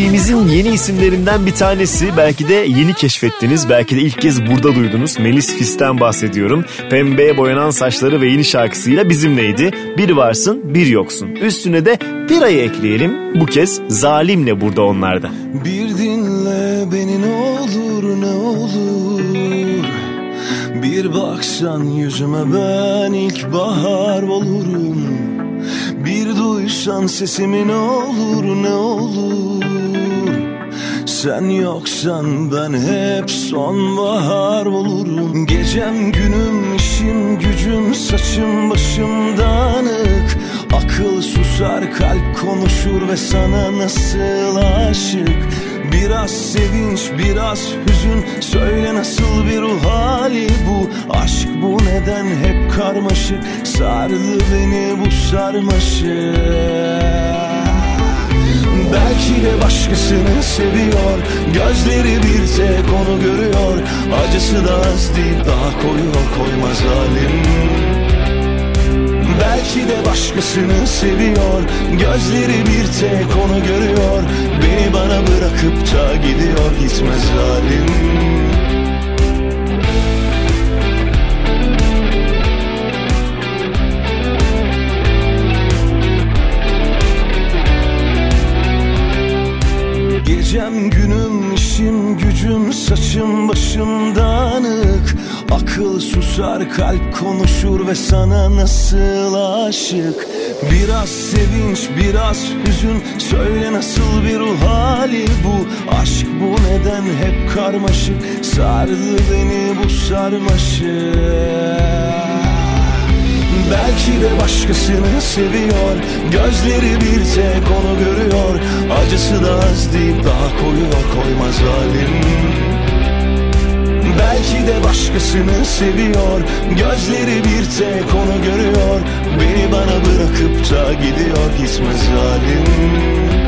Ülkemizin yeni isimlerinden bir tanesi belki de yeni keşfettiniz belki de ilk kez burada duydunuz. Melis Fis'ten bahsediyorum. Pembeye boyanan saçları ve yeni şarkısıyla bizimleydi. Bir varsın bir yoksun. Üstüne de bir ayı ekleyelim. Bu kez zalimle burada onlarda. Bir dinle beni ne olur ne olur Bir baksan yüzüme ben ilkbahar olurum Bir duysan sesimi ne olur ne olur Sen yoksan ben hep sonbahar olurum. Gecem günüm işim gücüm saçım başım dağınık. Akıl susar kalp konuşur ve sana nasıl aşık? Biraz sevinç biraz hüzün söyle nasıl bir ruh hali bu? Aşk bu neden hep karmaşık? Sardı beni bu sarmaşık Belki de başkasını seviyor. Gözleri bir tek onu görüyor. Acısı da az değil daha koyuyor koymaz halim. Belki de başkasını seviyor. Gözleri bir tek onu görüyor. Beni bana bırakıp da gidiyor gitmez halim Gecem günüm işim gücüm saçım başım dağınık. Akıl susar kalp konuşur ve sana nasıl aşık? Biraz sevinç biraz hüzün söyle nasıl bir ruh hali bu? Aşk bu neden hep karmaşık? Sardı beni bu sarmaşık Belki de başkasını seviyor. Gözleri bir tek onu görüyor. Acısı da az deyip daha koyuyor koymaz halim Belki de başkasını seviyor. Gözleri bir tek onu görüyor. Beni bana bırakıp da gidiyor gitmez halim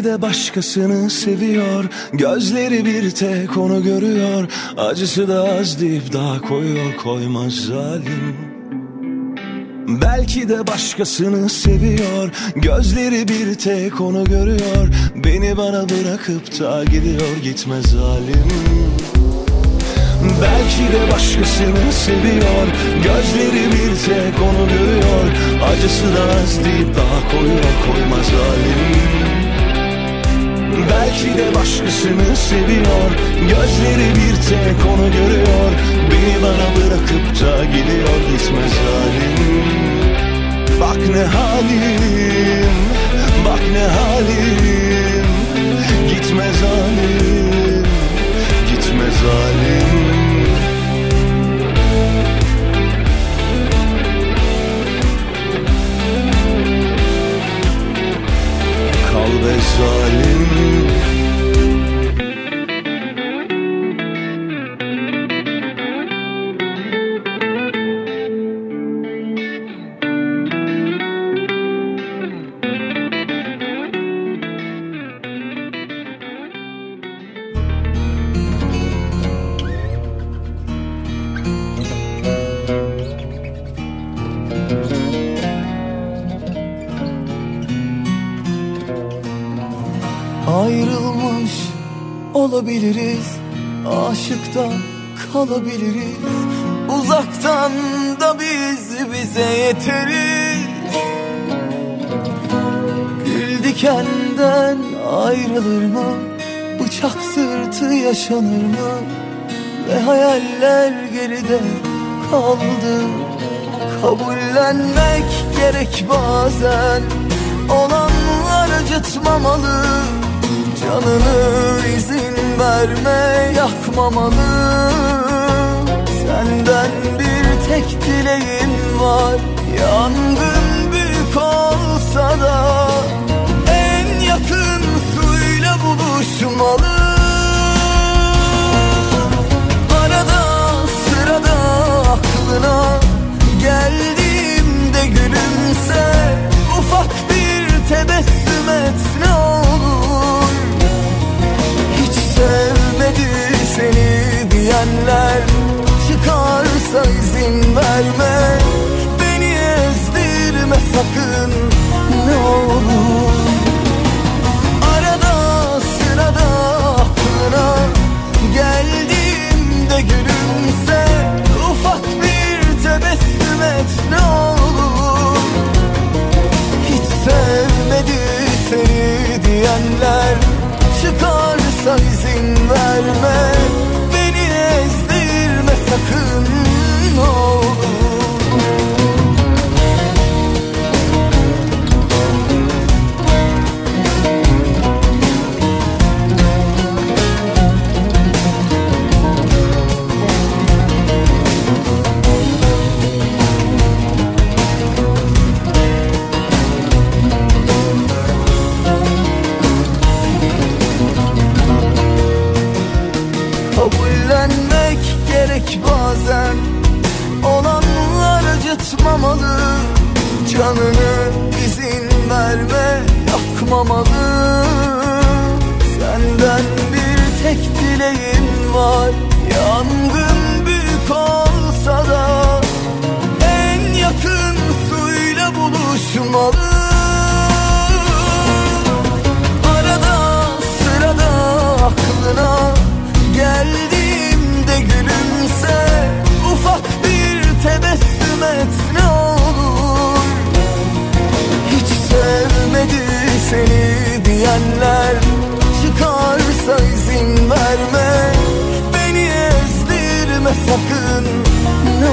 Belki de başkasını seviyor. Gözleri bir tek onu görüyor. Acısı da az deyip daha koyuyor koymaz zalim. Belki de başkasını seviyor. Gözleri bir tek onu görüyor. Beni bana bırakıp da gidiyor gitmez zalim. Belki de başkasını seviyor. Gözleri bir tek onu görüyor. Acısı da az deyip daha koyuyor koymaz halim Belki de başkasını seviyor. Gözleri bir tek onu görüyor. Beni bana bırakıp da gidiyor gitmez halim. Bak ne halim Bak ne halim. Gitmez halim Gitmez halim Kal be zalim olabiliriz Aşıktan kalabiliriz. Uzaktan da biz bize yeteriz. Gül dikenden ayrılır mı? Bıçak sırtı yaşanır mı? Ve hayaller geride kaldı. Kabullenmek gerek bazen. Olanlar acıtmamalı. Canını izin verme yakmamalı. Senden bir tek dileğim var. Yangın büyük olsa da En yakın suyla buluşmalı. Arada sırada aklına geldi diyenler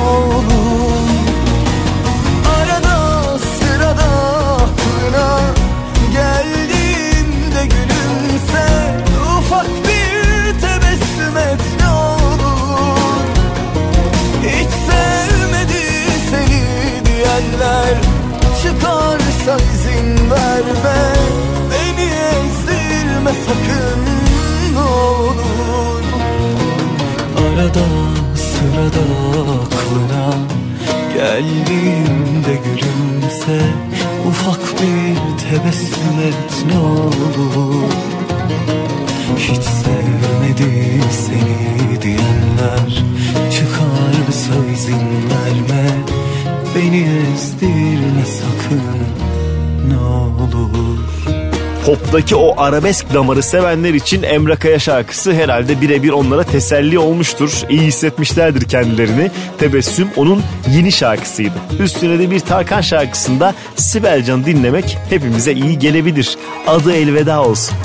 olur Arada sırada aklına Geldiğimde gülümse Ufak bir tebessüm et ne olur. Hiç sevmedi seni diyenler Çıkarsa izin verme Beni ezdirme sakın ne olur. Arada sırada aklına Geldiğimde gülümse Ufak bir tebessüm et ne olur. Hiç sevmedi seni diyenler Çıkarsa izin verme Beni ezdirme sakın ne olur Pop'taki o arabesk damarı sevenler için Emre Kaya şarkısı herhalde birebir onlara teselli olmuştur. İyi hissetmişlerdir kendilerini. Tebessüm onun yeni şarkısıydı. Üstüne de bir Tarkan şarkısında Sibel Can'ı dinlemek hepimize iyi gelebilir. Adı elveda olsun.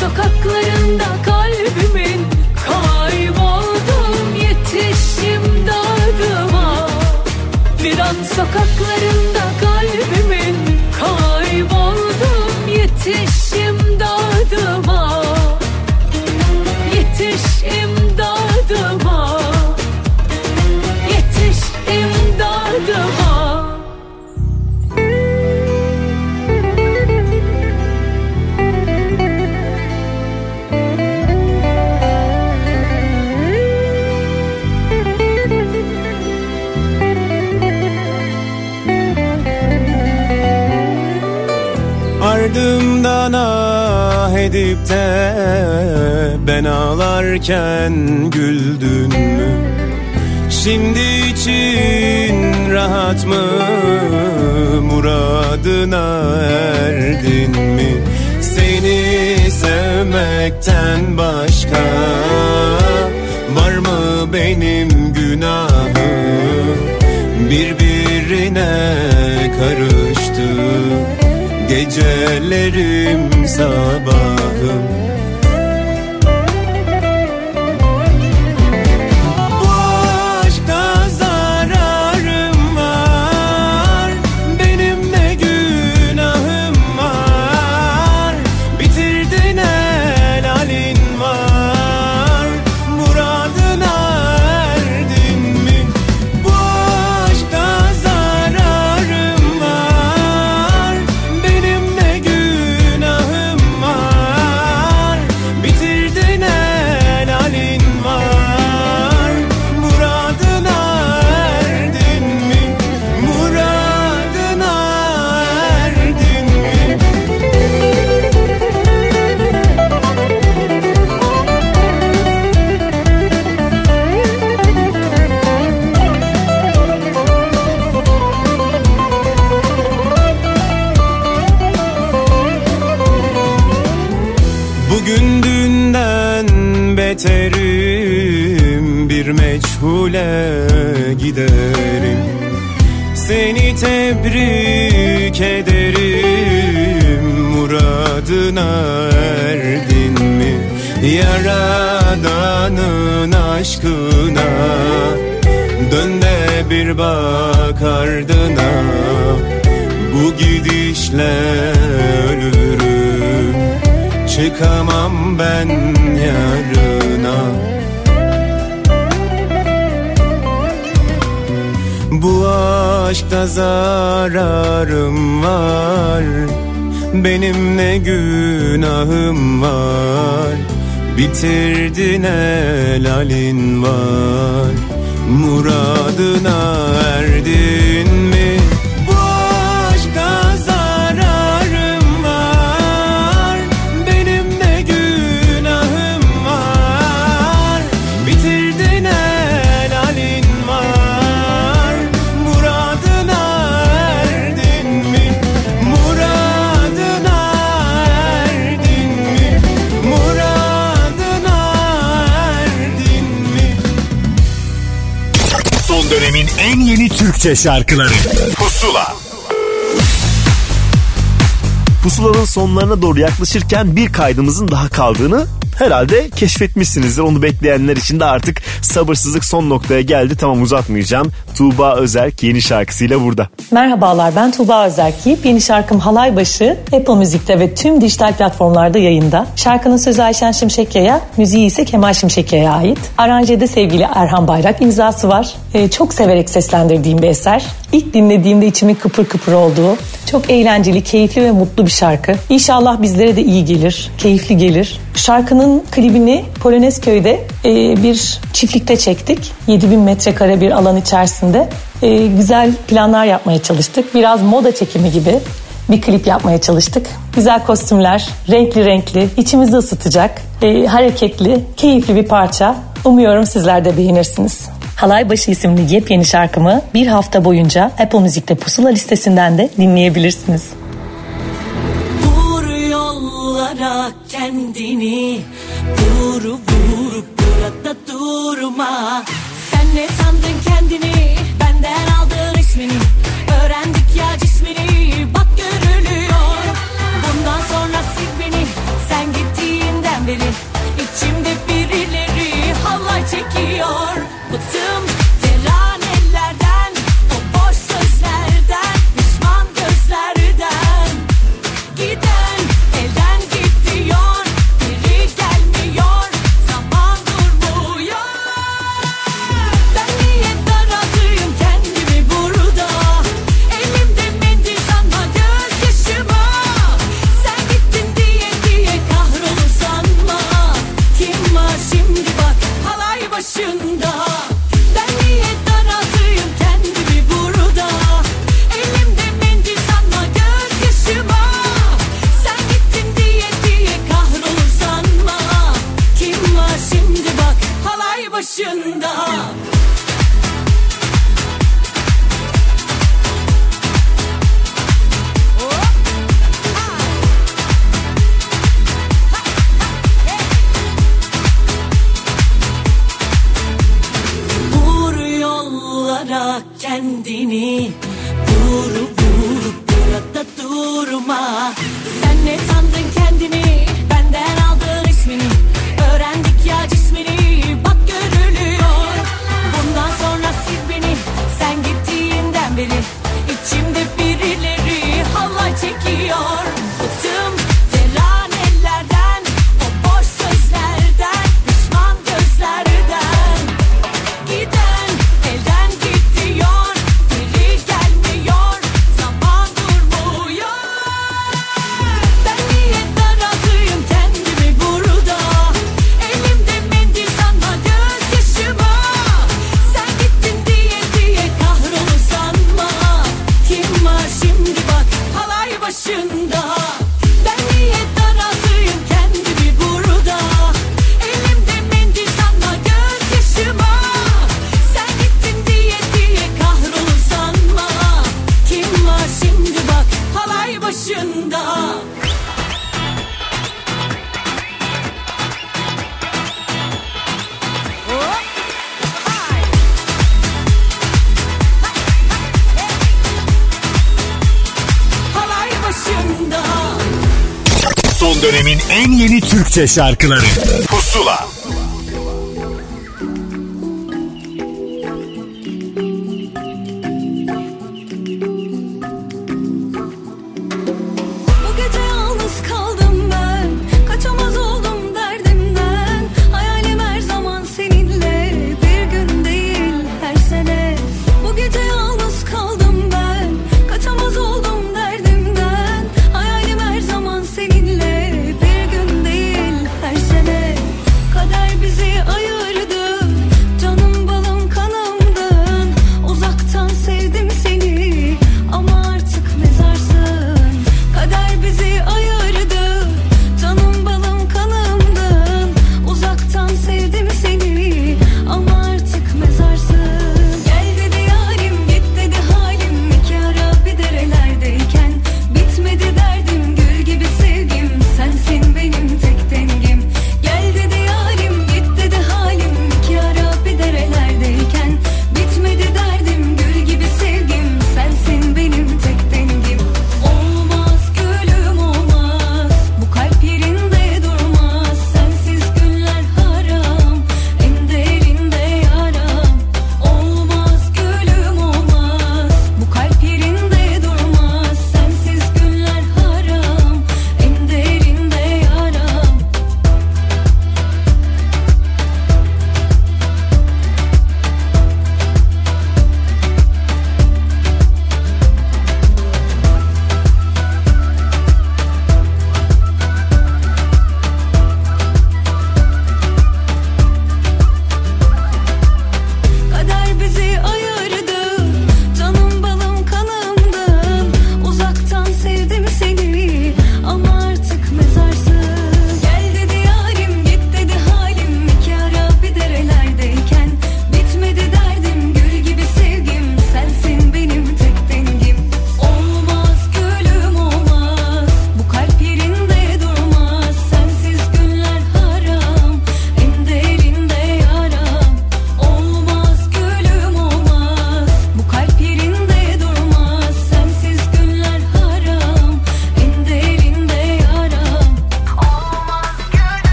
Sokaklarında ağlarken güldün mü? Şimdi için rahat mı muradına erdin mi? Seni sevmekten başka var mı benim günahım? Birbirine karıştı gecelerim sabahım giderim. Seni tebrik ederim. Muradına erdin mi? Yaradanın aşkına Dön de bir bak ardına. Bu gidişle ölürüm. Çıkamam ben yarına aşkta zararım var. Benim ne günahım var? Bitirdin helalin var. Muradına erdin Türkçe şarkıları Pusula Pusulanın sonlarına doğru yaklaşırken bir kaydımızın daha kaldığını herhalde keşfetmişsinizdir. Onu bekleyenler için de artık sabırsızlık son noktaya geldi. Tamam uzatmayacağım. Tuğba Özerk yeni şarkısıyla burada. Merhabalar ben Tuğba Özerk. Yeni şarkım Halaybaşı Apple Müzik'te ve tüm dijital platformlarda yayında. Şarkının sözü Ayşen Şimşekya'ya, müziği ise Kemal Şimşekya'ya ait. Aranjede sevgili Erhan Bayrak imzası var. Ee, çok severek seslendirdiğim bir eser. İlk dinlediğimde içimin kıpır kıpır olduğu, çok eğlenceli, keyifli ve mutlu bir şarkı. İnşallah bizlere de iyi gelir, keyifli gelir. Şarkının klibini Polonezköy'de e, bir çiftlikte çektik. 7000 metrekare bir alan içerisinde. E, güzel planlar yapmaya çalıştık. Biraz moda çekimi gibi bir klip yapmaya çalıştık. Güzel kostümler, renkli renkli, içimizi ısıtacak, e, hareketli, keyifli bir parça. Umuyorum sizler de beğenirsiniz. Halaybaşı isimli yepyeni şarkımı bir hafta boyunca Apple Müzik'te pusula listesinden de dinleyebilirsiniz. Vur yollara kendini, vur uğruma Sen ne sandın kendini? Benden aldın ismini. Öğrendik ya cismini. Bak görülüyor. Bundan sonra sil beni. Sen gittiğinden beri içimde Türkçe şarkıları.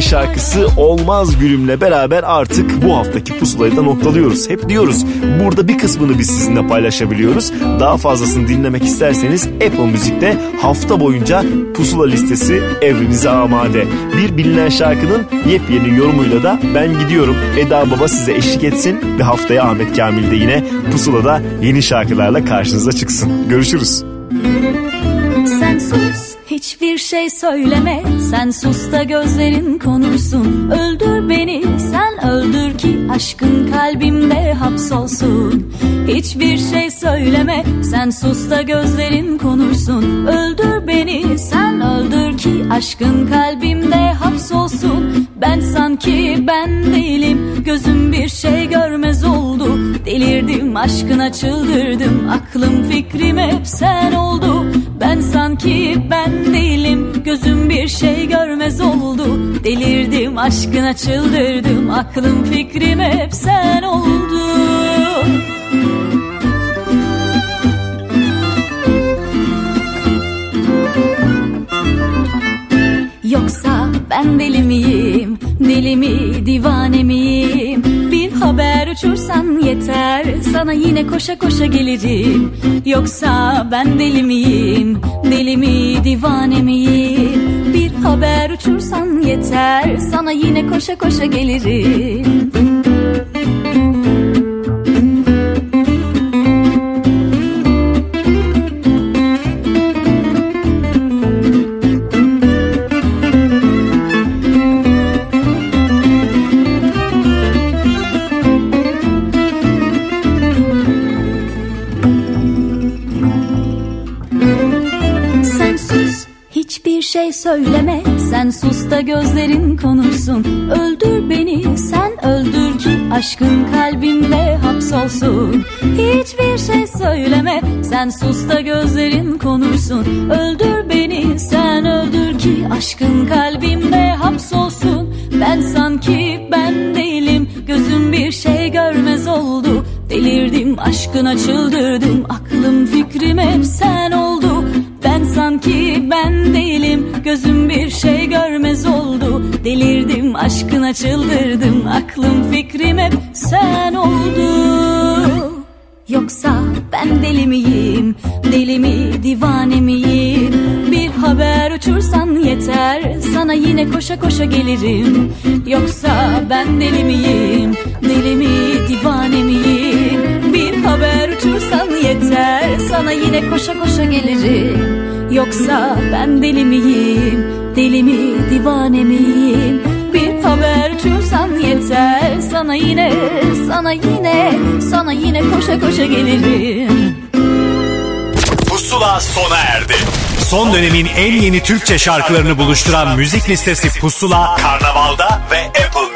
Şarkısı Olmaz Gülüm'le beraber artık bu haftaki pusulayı da noktalıyoruz. Hep diyoruz burada bir kısmını biz sizinle paylaşabiliyoruz. Daha fazlasını dinlemek isterseniz Apple Müzik'te hafta boyunca pusula listesi evrinize amade. Bir bilinen şarkının yepyeni yorumuyla da ben gidiyorum. Eda Baba size eşlik etsin ve haftaya Ahmet Kamil de yine pusulada yeni şarkılarla karşınıza çıksın. Görüşürüz. Söyleme Sen sus da gözlerin konuşsun. Öldür beni sen öldür ki Aşkın kalbimde hapsolsun. Hiçbir şey söyleme. Sen sus da gözlerin konuşsun. Öldür beni sen öldür ki Aşkın kalbimde hapsolsun. Ben sanki ben değilim Gözüm bir şey görmez oldu. Delirdim aşkına çıldırdım Aklım fikrim hep sen oldu. Ben sanki ben değilim Gözüm bir şey görmez oldu. Delirdim aşkına çıldırdım Aklım fikrim hep sen oldu ben deli miyim, deli mi, divane miyim? Bir haber uçursan yeter, sana yine koşa koşa gelirim. Yoksa ben deli miyim, deli mi, divane miyim? Bir haber uçursan yeter, sana yine koşa koşa gelirim. Söyleme Sen sus da gözlerin konuşsun. Öldür beni sen öldür ki Aşkın kalbimde hapsolsun. Hiçbir şey söyleme Sen sus da gözlerin konuşsun. Öldür beni sen öldür ki Aşkın kalbimde hapsolsun. Ben sanki ben değilim Gözüm bir şey görmez oldu. Delirdim aşkına çıldırdım Aklım fikrim hep sen oldu sanki ben değilim. Gözüm bir şey görmez oldu. Delirdim aşkına çıldırdım. Aklım fikrim hep sen oldu. Yoksa ben deli miyim? Deli mi divane miyim? Bir haber uçursan yeter. Sana yine koşa koşa gelirim. Yoksa ben deli miyim? Deli mi divane miyim? Bir haber uçursan yeter. Sana yine koşa koşa gelirim Yoksa ben deli miyim? Deli mi divane miyim? Bir haber uçursan yeter. Sana yine sana yine Sana yine koşa koşa gelirim. Pusula sona erdi. Son dönemin en yeni Türkçe şarkılarını buluşturan müzik listesi Pusula, Karnaval'da ve Apple